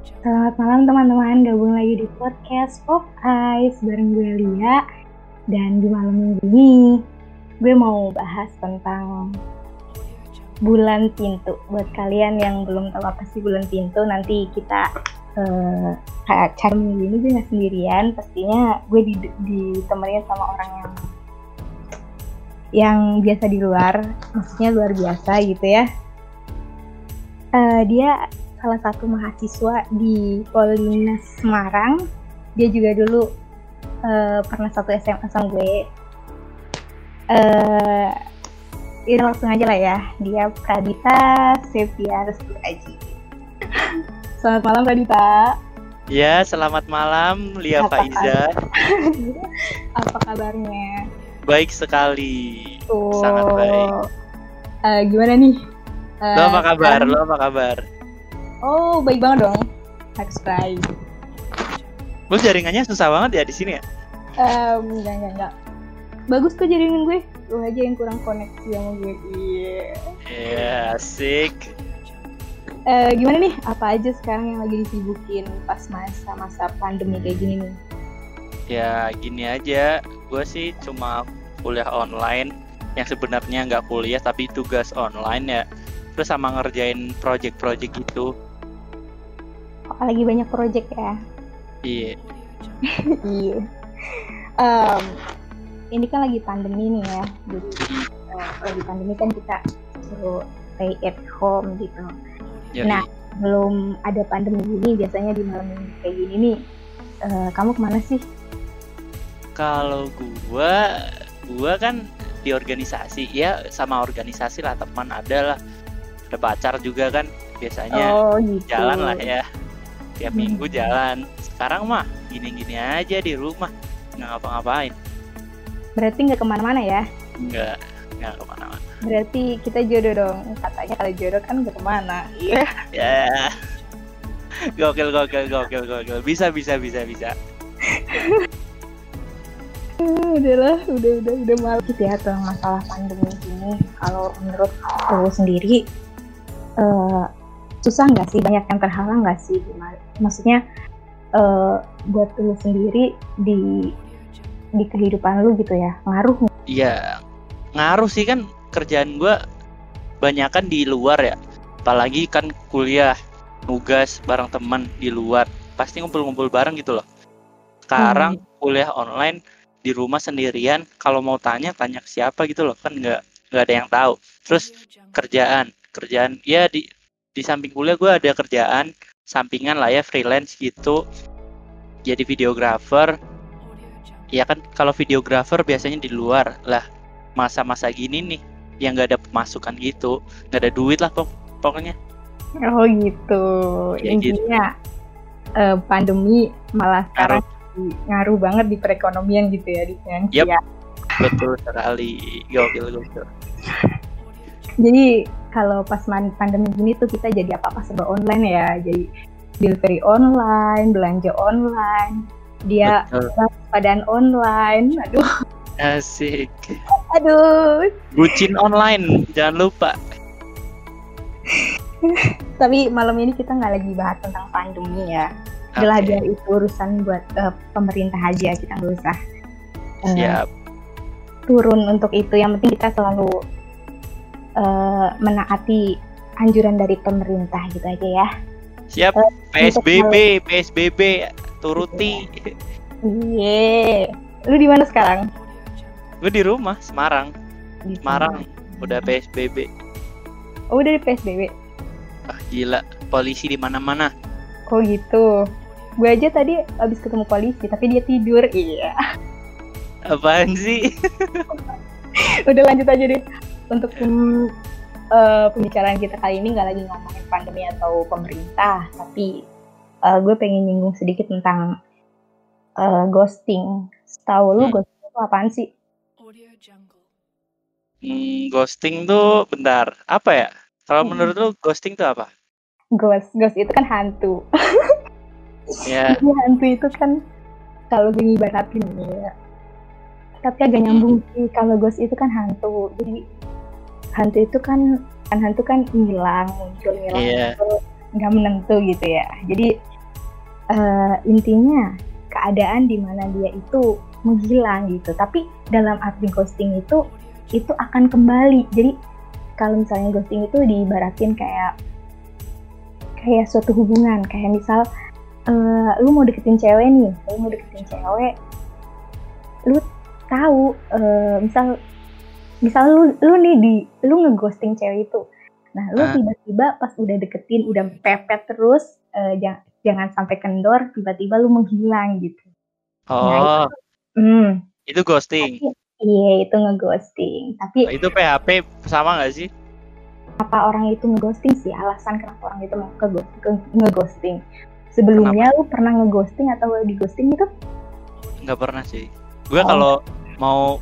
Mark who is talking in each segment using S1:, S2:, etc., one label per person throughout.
S1: Selamat malam teman-teman, gabung lagi di podcast Pop Eyes bareng gue Lia. Dan di malam minggu ini gue mau bahas tentang bulan pintu. Buat kalian yang belum tahu apa sih bulan pintu, nanti kita uh, cara minggu ini gue gak sendirian. Pastinya gue ditemenin sama orang yang yang biasa di luar, maksudnya luar biasa gitu ya. Uh, dia salah satu mahasiswa di Polines Semarang. Dia juga dulu uh, pernah satu SMA sama gue. Uh, ini langsung aja lah ya. Dia Pradita Sepia Restu Aji. Selamat malam Pradita.
S2: Ya, selamat malam Lia Apa Faiza.
S1: Apa kabarnya?
S2: Baik sekali. Tuh. Sangat baik.
S1: Uh, gimana nih?
S2: Uh, lo apa kabar? Lo apa kabar?
S1: Oh, baik banget dong. Baik.
S2: Lu jaringannya susah banget ya di sini ya?
S1: Um, enggak, enggak, enggak. Bagus kok jaringan gue. Lu aja yang kurang koneksi sama gue. Iya.
S2: Yeah, asik.
S1: Uh, gimana nih? Apa aja sekarang yang lagi disibukin pas masa-masa pandemi kayak gini nih?
S2: Ya, gini aja. Gue sih cuma kuliah online yang sebenarnya nggak kuliah tapi tugas online ya terus sama ngerjain project-project gitu
S1: lagi banyak project ya.
S2: Iya.
S1: Iya. Um, ini kan lagi pandemi nih ya. Jadi uh, lagi pandemi kan kita suruh stay at home gitu. Ya, nah belum ada pandemi ini biasanya di malam kayak gini nih uh, kamu ke mana sih?
S2: Kalau gua gua kan di organisasi. Ya sama organisasi lah teman ada lah. Ada pacar juga kan biasanya oh, gitu. jalan lah ya tiap hmm. minggu jalan. Sekarang mah gini-gini aja di rumah. Nggak ngapa-ngapain.
S1: Berarti nggak ke mana-mana ya?
S2: Nggak nggak ke mana-mana.
S1: Berarti kita jodoh dong. Katanya kalau jodoh kan nggak ke mana. Iya.
S2: Yeah. ya. Gokil gokil gokil gokil. Bisa bisa bisa bisa.
S1: Udahlah udah udah udah malu gitu ya tentang masalah pandemi ini kalau menurut aku sendiri uh, susah nggak sih? Banyak yang terhalang nggak sih? Maksudnya uh, buat lu sendiri di di kehidupan lu gitu ya ngaruh
S2: iya ngaruh sih kan kerjaan gue banyak kan di luar ya. Apalagi kan kuliah nugas bareng teman di luar pasti ngumpul-ngumpul bareng gitu loh. Sekarang hmm. kuliah online di rumah sendirian kalau mau tanya tanya ke siapa gitu loh kan nggak nggak ada yang tahu. Terus kerjaan kerjaan ya di di samping kuliah gue ada kerjaan sampingan lah ya freelance gitu. Jadi videografer ya kan kalau videografer biasanya di luar. Lah masa-masa gini nih yang nggak ada pemasukan gitu. Nggak ada duit lah pok pokoknya.
S1: Oh gitu. Ya, intinya gitu. uh, pandemi malah sekarang ngaruh. ngaruh banget di perekonomian gitu ya di finansial
S2: yep. betul sekali. Gokil gokil.
S1: Jadi kalau pas pandemi gini tuh kita jadi apa-apa serba online ya. Jadi delivery online belanja online dia padaan online. Aduh.
S2: Asik.
S1: Aduh.
S2: Bucin online jangan lupa.
S1: Tapi malam ini kita nggak lagi bahas tentang pandemi ya. Jelas okay. biar itu urusan buat uh, pemerintah aja kita nggak usah
S2: uh, siap.
S1: turun untuk itu. Yang penting kita selalu uh, menaati anjuran dari pemerintah gitu aja ya.
S2: Siap. Uh, PSBB, PSBB turuti.
S1: Iya. Lu di mana sekarang?
S2: Gue di rumah, Semarang. Di Semarang udah PSBB.
S1: Oh, udah di PSBB.
S2: Ah, gila, polisi di mana-mana.
S1: Oh gitu. Gue aja tadi abis ketemu polisi, tapi dia tidur. Iya.
S2: Apaan sih?
S1: udah lanjut aja deh untuk uh, pembicaraan kita kali ini nggak lagi ngomongin pandemi atau pemerintah, tapi uh, gue pengen nyinggung sedikit tentang uh, ghosting. Tahu lu hmm. ghosting itu apaan sih?
S2: Hmm, ghosting tuh bentar, apa ya? Kalau hmm. menurut lu ghosting tuh apa?
S1: Ghost, ghost itu kan hantu.
S2: Ya.
S1: Yeah. hantu itu kan kalau gue ngibaratin ya. Tapi agak nyambung sih kalau ghost itu kan hantu. Jadi hantu itu kan kan hantu kan hilang muncul hilang yeah. nggak menentu gitu ya. Jadi uh, intinya keadaan di mana dia itu menghilang gitu. Tapi dalam arti ghosting itu itu akan kembali. Jadi kalau misalnya ghosting itu diibaratin kayak kayak suatu hubungan. Kayak misal uh, lu mau deketin cewek nih lu mau deketin cewek lu tahu uh, misal misal lu lu nih di lu ngeghosting cewek itu. Nah lu tiba tiba-tiba pas udah deketin udah pepet terus uh, jangan jangan sampai kendor tiba-tiba lu menghilang gitu.
S2: Nah, oh. nah, itu, hmm, itu ghosting?
S1: Iya itu ngeghosting. Tapi
S2: oh, itu PHP sama gak sih?
S1: Apa orang itu ngeghosting sih? Alasan kenapa orang itu mau ngeghosting? Sebelumnya kenapa? lu pernah ngeghosting atau di ghosting itu
S2: nggak pernah sih. Gue oh. kalau mau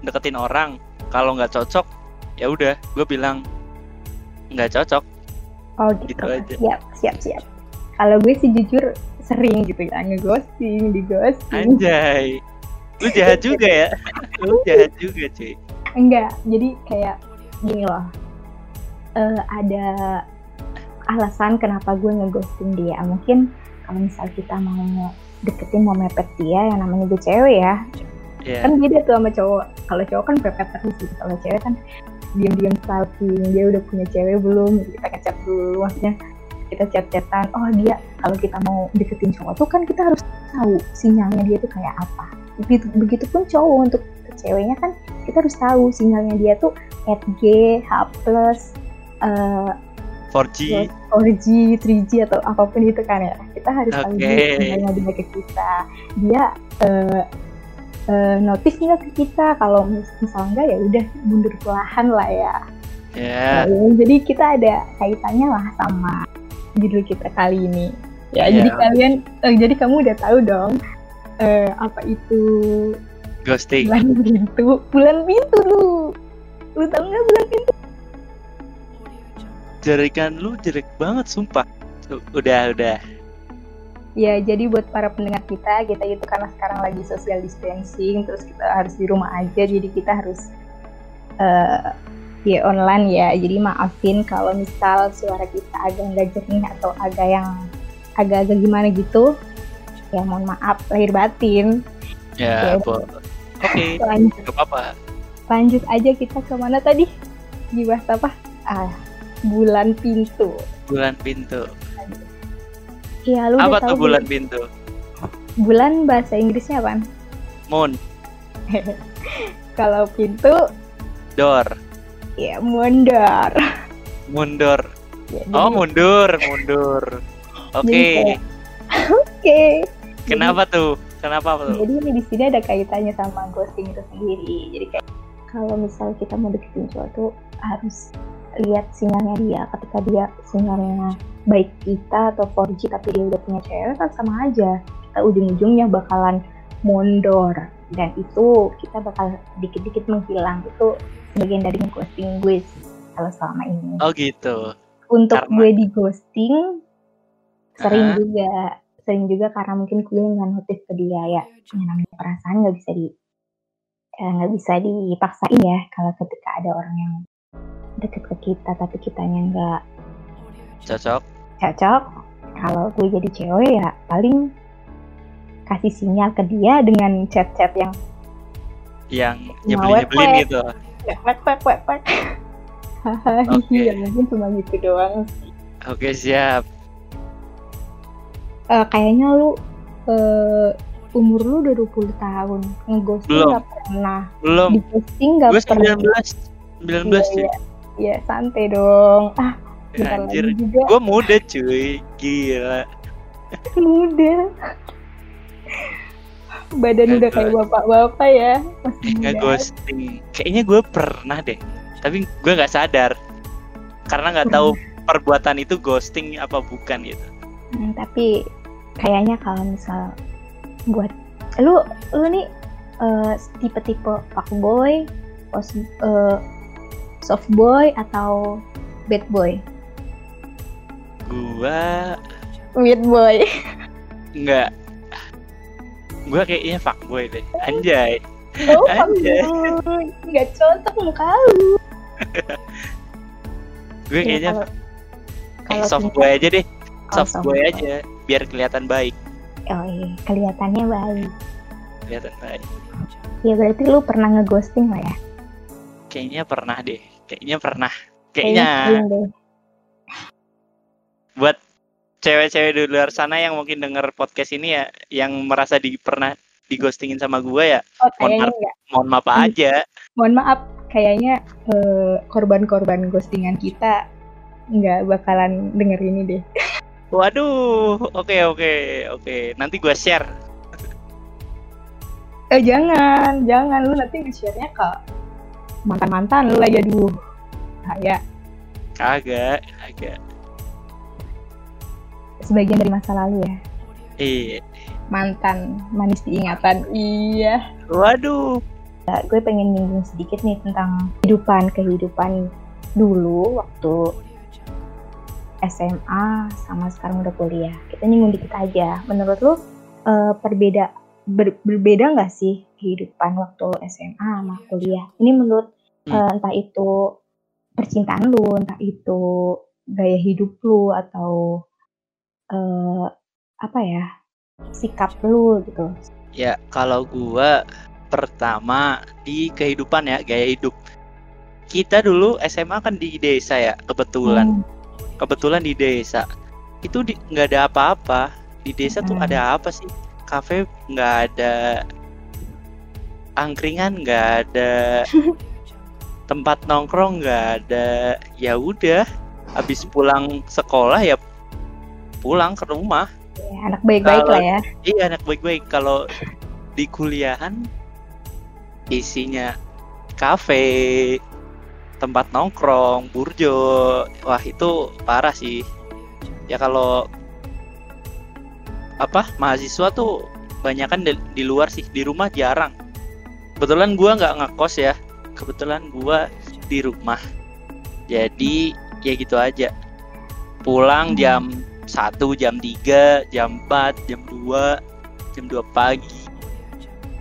S2: deketin orang kalau nggak cocok ya udah gue bilang nggak cocok.
S1: Oh gitu, gitu. aja. Siap siap siap. Kalau gue sih jujur sering gitu ya ngeghosting di ghosting
S2: anjay. Lu jahat juga ya. Lu jahat juga cuy.
S1: Enggak jadi kayak gini loh. Uh, ada alasan kenapa gue ngeghosting dia. Mungkin kalau misal kita mau deketin mau mepet dia yang namanya gue cewek ya yeah. kan beda tuh sama cowok kalau cowok kan pepet terus gitu kalau cewek kan diam-diam stalking dia udah punya cewek belum kita ngechat dulu maksudnya kita chat-chatan oh dia kalau kita mau deketin cowok tuh kan kita harus tahu sinyalnya dia tuh kayak apa begitu begitu pun cowok untuk ceweknya kan kita harus tahu sinyalnya dia tuh at G, H plus, uh,
S2: 4G,
S1: 4G, 3G atau apa pun itu kan ya. Kita harus okay. tahu sinyalnya dia ke kita. Dia uh, uh, notif nggak ke kita. Kalau mis misalnya enggak ya udah mundur perlahan lah ya.
S2: Yeah.
S1: nah, jadi kita ada kaitannya lah sama judul kita kali ini. Ya yeah. jadi kalian uh, jadi kamu udah tahu dong uh, apa itu
S2: ghosting.
S1: bulan pintu. Bulan pintu lu. Lu tahu nggak bulan pintu?
S2: Jerikan lu jelek banget sumpah. Udah udah
S1: Ya, jadi buat para pendengar kita, kita itu karena sekarang lagi social distancing, terus kita harus di rumah aja, jadi kita harus uh, ya online ya. Jadi maafin kalau misal suara kita agak nggak jernih atau agak yang agak-agak gimana gitu. Ya mohon maaf lahir batin.
S2: Ya, oke. Okay. Lanjut. apa-apa.
S1: Lanjut aja kita ke mana tadi? Dibahas apa? Ah, bulan pintu.
S2: Bulan pintu.
S1: Iya, lu
S2: Apa
S1: udah
S2: tuh bulan pintu?
S1: Bulan bahasa Inggrisnya apa?
S2: Moon.
S1: Kalau pintu
S2: door.
S1: Ya, mundur.
S2: Mundur. Ya, oh, mundur, mundur. Oke. Okay.
S1: Oke. Okay.
S2: Kenapa jadi, tuh? Kenapa tuh?
S1: Jadi di sini ada kaitannya sama ghosting itu sendiri. Jadi kayak kalau misal kita mau deketin cowok tuh harus lihat sinyalnya dia ketika dia sinyalnya baik kita atau 4G tapi dia udah punya cewek kan sama aja. Kita ujung-ujungnya bakalan mondor dan itu kita bakal dikit-dikit menghilang. Itu bagian dari ghosting gue kalau selama ini.
S2: Oh gitu.
S1: Untuk karena... gue di ghosting sering uh -huh. juga sering juga karena mungkin gue nggak notice ke dia ya. Yang namanya perasaan nggak bisa di eh, nggak bisa dipaksain ya kalau ketika ada orang yang deket ke kita tapi kitanya nggak
S2: cocok.
S1: cocok. Kalau gue jadi cewek ya paling kasih sinyal ke dia dengan chat-chat yang
S2: yang nyebelin nyebelin gitu.
S1: Wek wek wek wek okay. ya mungkin cuma gitu doang.
S2: Oke okay, siap.
S1: Uh, kayaknya lu uh, umur lu udah 20 tahun. Ngeghosting nggak pernah.
S2: Belum.
S1: Di ghosting nggak pernah.
S2: 19 19 iya,
S1: ya ya santai dong ah
S2: anjir, gue muda cuy, gila.
S1: muda. Badan udah kayak bapak-bapak ya.
S2: Nggak ghosting. Kayaknya gue pernah deh, tapi gue nggak sadar karena nggak tahu perbuatan itu ghosting apa bukan gitu.
S1: Hmm, tapi kayaknya kalau misal buat lu lu nih uh, tipe-tipe fuckboy, uh, soft boy atau bad boy?
S2: Gua
S1: Weird boy.
S2: Enggak. Gua kayaknya boy deh. Anjay.
S1: Oh, Anjay. Enggak cocok muka lu.
S2: gue kayaknya kalau, eh, soft boy aja deh. Soft, soft boy, boy aja. biar kelihatan baik
S1: oh iya kelihatannya baik
S2: kelihatan baik
S1: ya berarti lu pernah ngeghosting lah ya
S2: kayaknya pernah deh. Kayaknya pernah.
S1: Kayaknya.
S2: Buat cewek-cewek di luar sana yang mungkin denger podcast ini ya yang merasa di pernah digostingin sama gue ya
S1: oh
S2: Mohon maaf. mohon maaf
S1: Hmm.
S2: aja.
S1: Mohon maaf kayaknya eh, korban-korban ghostingan kita nggak bakalan denger ini deh.
S2: Waduh. Oke oke oke. Nanti gue share.
S1: Eh jangan jangan. Lu nanti nge-share-nya ke mantan-mantan lu lagi aduh. Kayak
S2: kagak kagak
S1: sebagian dari masa lalu ya.
S2: Iya.
S1: Mantan manis diingatan. Iya.
S2: Waduh.
S1: Nah, gue pengen nyinggung sedikit nih tentang kehidupan kehidupan dulu waktu SMA sama sekarang udah kuliah. Kita nyinggung dikit aja. Menurut lu eh, perbeda ber- berbeda nggak sih kehidupan waktu SMA sama kuliah? Ini menurut
S2: Hmm.
S1: eh, entah itu percintaan lu entah itu gaya hidup lu atau eh, apa ya sikap lu gitu
S2: ya kalau gua pertama di kehidupan ya gaya hidup kita dulu SMA kan di desa ya kebetulan
S1: Hmm.
S2: kebetulan di desa itu nggak ada apa-apa di desa tuh
S1: Hmm.
S2: ada apa sih kafe nggak ada angkringan nggak ada tempat nongkrong nggak ada ya udah. Habis pulang sekolah ya pulang ke rumah.
S1: Ya, anak baik-baik lah ya.
S2: Iya anak baik-baik. Kalau di kuliahan isinya kafe tempat nongkrong burjo. Wah itu parah sih. Ya kalau apa mahasiswa tuh banyak kan di, di luar sih. Di rumah jarang. Kebetulan gua nggak ngekos ya kebetulan gua di rumah. Jadi ya gitu aja. Pulang jam 1 jam 3 jam 4 jam 2 jam 2 pagi.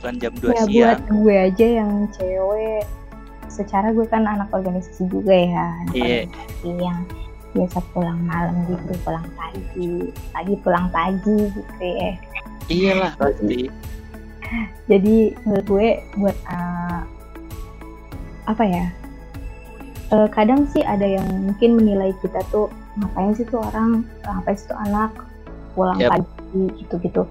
S2: Bukan jam 2
S1: ya buat
S2: siang
S1: gue aja yang cewek. Secara gue kan anak organisasi juga ya anak
S2: Iya.
S1: organisasi yang biasa pulang malam gitu pulang pagi. Pagi pulang pagi gitu ya.
S2: Iyalah pasti.
S1: Jadi menurut gue buat uh, apa ya Eh, kadang sih ada yang mungkin menilai kita tuh ngapain sih tuh orang ngapain sih tuh anak pulang
S2: Yep.
S1: pagi gitu-gitu.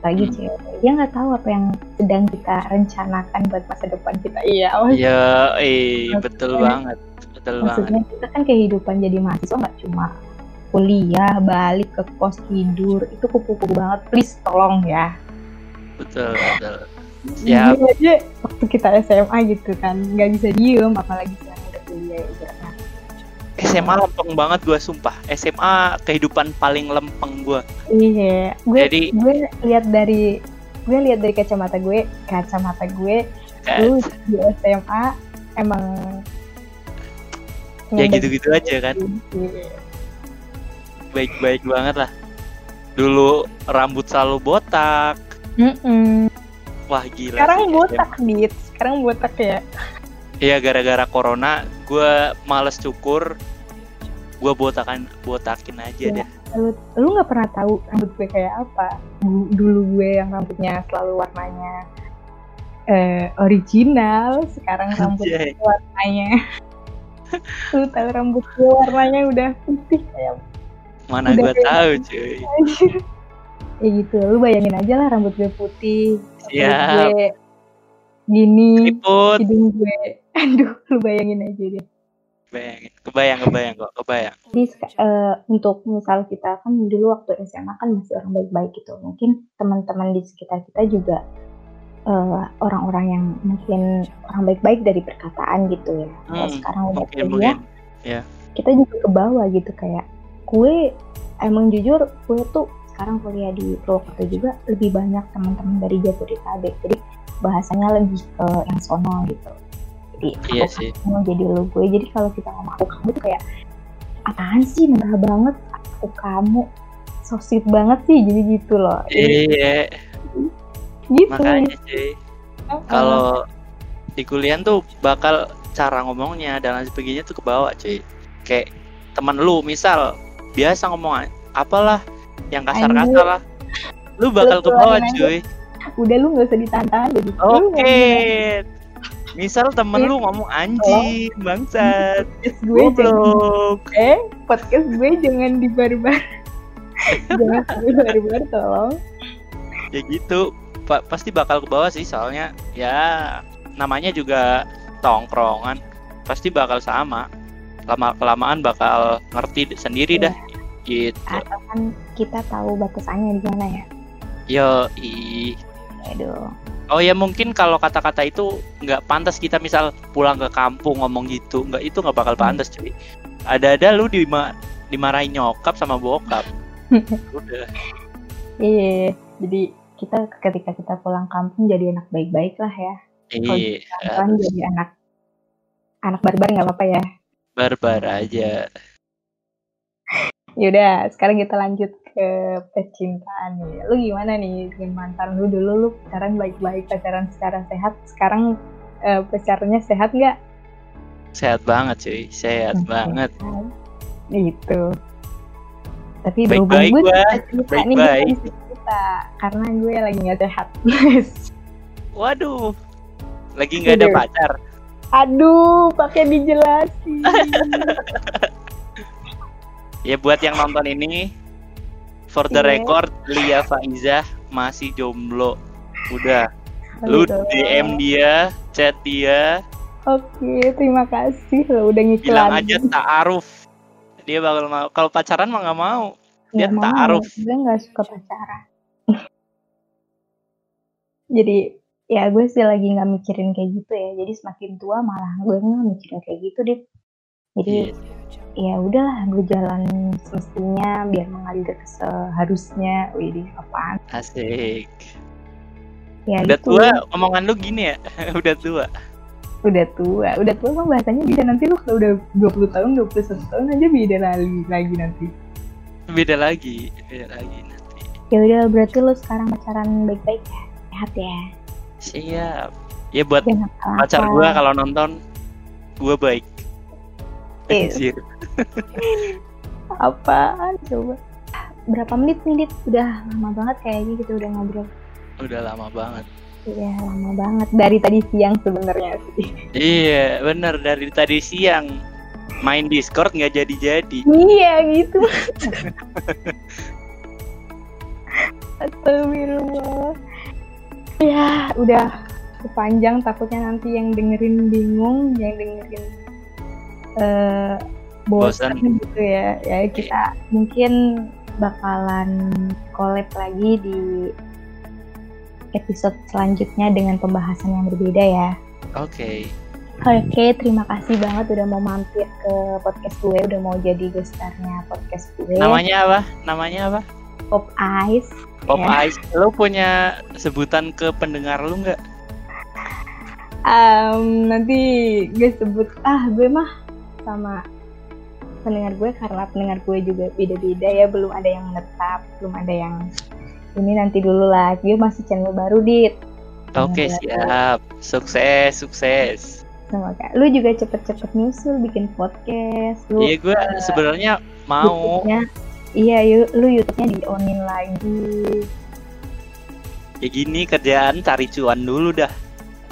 S1: Lagi
S2: Hmm.
S1: cewek dia nggak tahu apa yang sedang kita rencanakan buat masa depan kita. Iya oh,
S2: ya eh betul banget betul banget.
S1: maksudnya kita kan kehidupan jadi mahasiswa nggak cuma kuliah balik ke kos tidur itu kupu-kupu banget. Please tolong ya
S2: betul betul.
S1: Jujur aja waktu kita SMA gitu kan nggak bisa diem apalagi sekarang udah kuliah ya.
S2: SMA lempeng banget gua sumpah SMA kehidupan paling lempeng gua
S1: iya gue
S2: Jadi-
S1: gue lihat dari gue lihat dari kacamata gue kacamata gue
S2: Eh,
S1: lu di SMA emang
S2: ya gitu-gitu aja kan
S1: Iya.
S2: baik-baik banget lah dulu rambut selalu botak
S1: Mm-mm.
S2: wah gila
S1: sekarang
S2: sih,
S1: botak dit sekarang botak ya.
S2: Iya gara-gara corona gue males cukur. Gue botakan botakin aja
S1: Iya.
S2: deh.
S1: lu lu nggak pernah tahu rambut gue kayak apa. Du- dulu gue yang rambutnya selalu warnanya eh, original sekarang rambut
S2: Anjay.
S1: gue warnanya. Lu tahu rambut gue warnanya udah putih kayak
S2: mana gue
S1: kayak
S2: tahu cuy.
S1: anjir ya gitu lu bayangin aja lah rambut gue putih gue gini hidung gue aduh lu bayangin aja deh
S2: bayangin kebayang kebayang kok kebayang
S1: Jadi sek- eh, untuk misal kita kan dulu waktu SMA kan masih orang baik-baik gitu. Mungkin teman-teman di sekitar kita juga eh, orang-orang yang mungkin orang baik-baik dari perkataan gitu ya. Kalau
S2: Hmm,
S1: sekarang udah
S2: mungkin mungkin
S1: kita juga ke bawah gitu kayak gue emang jujur gue tuh sekarang kuliah di Purwokerto juga lebih banyak teman-teman dari Jabodetabek. Jadi bahasanya lebih ke yang sono gitu. Jadi
S2: iya
S1: aku
S2: sih.
S1: kamu jadi lu gue. Jadi kalau kita ngomong aku kamu tuh kayak apaan sih? Merah banget. Aku kamu. So sweet banget sih. Jadi gitu loh.
S2: Iya.
S1: Gitu.
S2: Makanya sih. Kalau di kuliah tuh bakal cara ngomongnya dan lain sebagainya tuh ke bawah cuy. Kayak teman lu misal biasa ngomong apalah yang kasar-kasar lah. Lu bakal ke bawah cuy.
S1: Udah lu nggak usah ditantang jadi
S2: oke. okay. misal temen lu ngomong anjing oh. bangsat
S1: gue jangan, eh podcast gue jangan dibarbar. Jangan dibarbar tolong.
S2: Ya gitu. Pa pasti bakal ke bawah sih soalnya ya namanya juga tongkrongan. Pasti bakal sama. Lama kelamaan bakal ngerti sendiri yeah. dah gitu
S1: kita tahu batasannya di mana ya?
S2: Yo i
S1: aduh.
S2: Oh ya mungkin kalau kata-kata itu nggak pantas kita misal pulang ke kampung ngomong gitu nggak itu nggak bakal hmm. pantas cuy. Ada-ada lu dima dimarahin nyokap sama bokap. Udah.
S1: Iya jadi kita ketika kita pulang kampung jadi anak baik-baik lah ya.
S2: Iya
S1: kan jadi anak anak barbar nggak apa-apa ya.
S2: Barbar aja.
S1: Yaudah, sekarang kita lanjut ke percintaan nih. Lu gimana nih dengan mantan lu dulu? Lu pacaran baik-baik, pacaran secara sehat. Sekarang uh, pacarnya sehat nggak?
S2: Sehat banget cuy, sehat hmm, banget.
S1: Gitu. Tapi
S2: baik-baik gue
S1: baik-baik. Kita, karena gue lagi nggak sehat.
S2: Waduh, lagi nggak ada pacar.
S1: Aduh, pakai dijelasin.
S2: ya buat yang nonton ini for the yeah. record Lia Faiza masih jomblo. Udah. Lu DM dia chat dia.
S1: Oke terima kasih lo udah ngiklan.
S2: Bilang aja ta'aruf dia bakal mau kalau pacaran mah nggak mau. Dia gak ta'aruf
S1: dia nggak suka pacaran. Jadi ya gue sih lagi nggak mikirin kayak gitu ya. Jadi semakin tua malah gue nggak mikirin kayak gitu deh jadi yeah ya udahlah berjalan semestinya biar mengalir seharusnya. Wih apaan?
S2: Asik. Ya udah gitu. tua omongan lu gini ya? Udah tua.
S1: Udah tua. Udah tua emang bahasanya bisa nanti lu kalau udah 20 tahun 21 tahun aja beda lagi lagi nanti.
S2: Beda lagi beda lagi nanti.
S1: Ya udah berarti lu sekarang pacaran baik-baik ya? Sehat ya?
S2: Siap. Ya buat pacar gua kalau nonton gua baik
S1: Anjir. Apaan coba? Berapa menit nih, Dit? Udah lama banget kayaknya kita udah ngobrol.
S2: Udah lama banget.
S1: Iya, lama banget. Dari tadi siang sebenarnya sih.
S2: Iya, bener. Dari tadi siang. Main Discord nggak jadi-jadi.
S1: Iya, gitu. Astagfirullah. Ya, udah sepanjang takutnya nanti yang dengerin bingung, yang dengerin uh, bosan, gitu ya ya kita mungkin bakalan collab lagi di episode selanjutnya dengan pembahasan yang berbeda ya
S2: oke okay.
S1: Oke, okay, terima kasih banget udah mau mampir ke podcast gue, udah mau jadi gestarnya podcast gue.
S2: Namanya apa? Namanya apa?
S1: Pop Ice.
S2: Pop ya. Ice. Lo punya sebutan ke pendengar lu nggak?
S1: Um, nanti gue sebut, ah gue mah sama pendengar gue karena pendengar gue juga beda-beda ya belum ada yang menetap belum ada yang ini nanti dulu lah. Gue masih channel baru dit.
S2: Oke okay, siap. Sukses sukses.
S1: Semoga. Lu juga cepet-cepet nyusul bikin podcast. Lu
S2: iya gue uh, sebenarnya mau.
S1: Iya yuk lu YouTube-nya di onin lagi.
S2: Ya gini kerjaan cari cuan dulu dah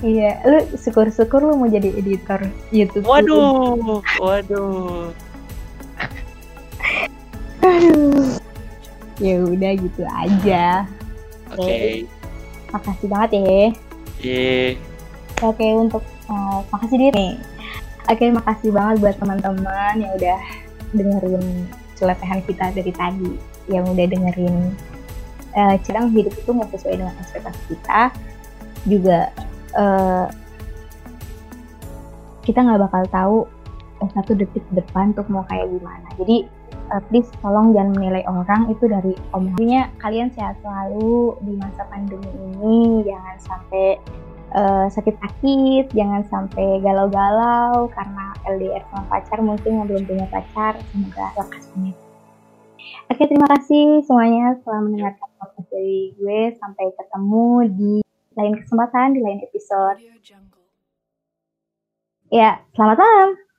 S1: Iya, lu syukur-syukur lu mau jadi editor YouTube.
S2: Waduh, waduh.
S1: Aduh. Ya udah gitu aja.
S2: Oke. Okay.
S1: Makasih banget ya.
S2: Iya.
S1: Oke, okay, untuk uh, makasih diri. Oke, okay, makasih banget buat teman-teman yang udah dengerin celepehan kita dari tadi, yang udah dengerin uh, cerang hidup itu mau sesuai dengan ekspektasi kita. Juga uh, kita nggak bakal tahu satu detik depan untuk mau kayak gimana. Jadi uh, please tolong jangan menilai orang itu dari omongannya. Kalian sehat selalu di masa pandemi ini. Jangan sampai uh, sakit-sakit, jangan sampai galau-galau karena LDR sama pacar mungkin yang belum punya pacar. Semoga lekas punya. Oke, terima kasih semuanya telah mendengarkan podcast dari gue. Sampai ketemu di lain kesempatan di lain episode. Ya, selamat malam.